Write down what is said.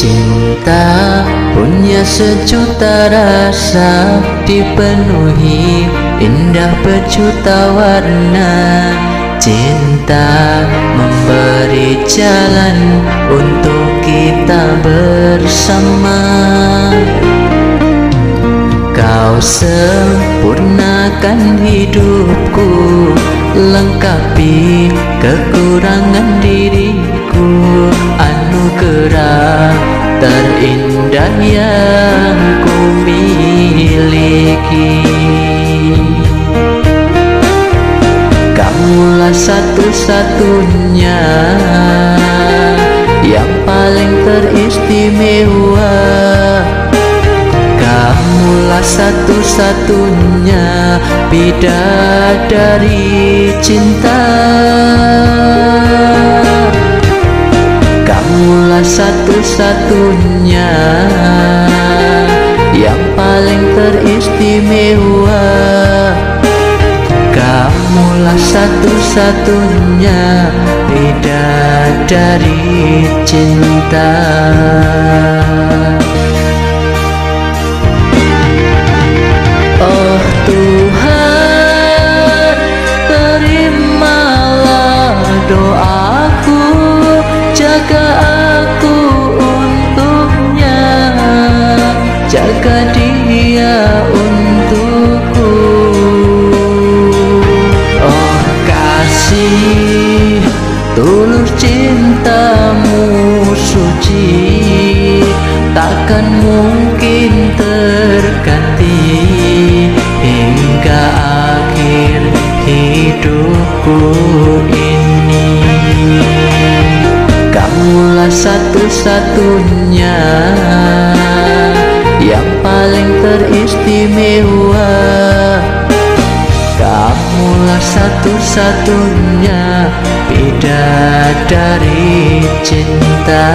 Cinta punya sejuta rasa Dipenuhi indah berjuta warna. Cinta memberi jalan untuk kita bersama. Kau sempurnakan hidupku Lengkapi kekurangan diriku Anugerah terindah yang ku miliki Kamulah satu-satunya Yang paling teristimewa. Kamulah satu-satunya bidadari cinta satu-satunya. Yang paling teristimewa. Kamulah satu-satunya. Bidadari cinta jaga dia untukku. Oh kasih tulus cintamu suci Takkan mungkin terganti Hingga akhir hidupku ini. Kamulah satu-satunya paling teristimewa. Kamulah satu-satunya bidadari cinta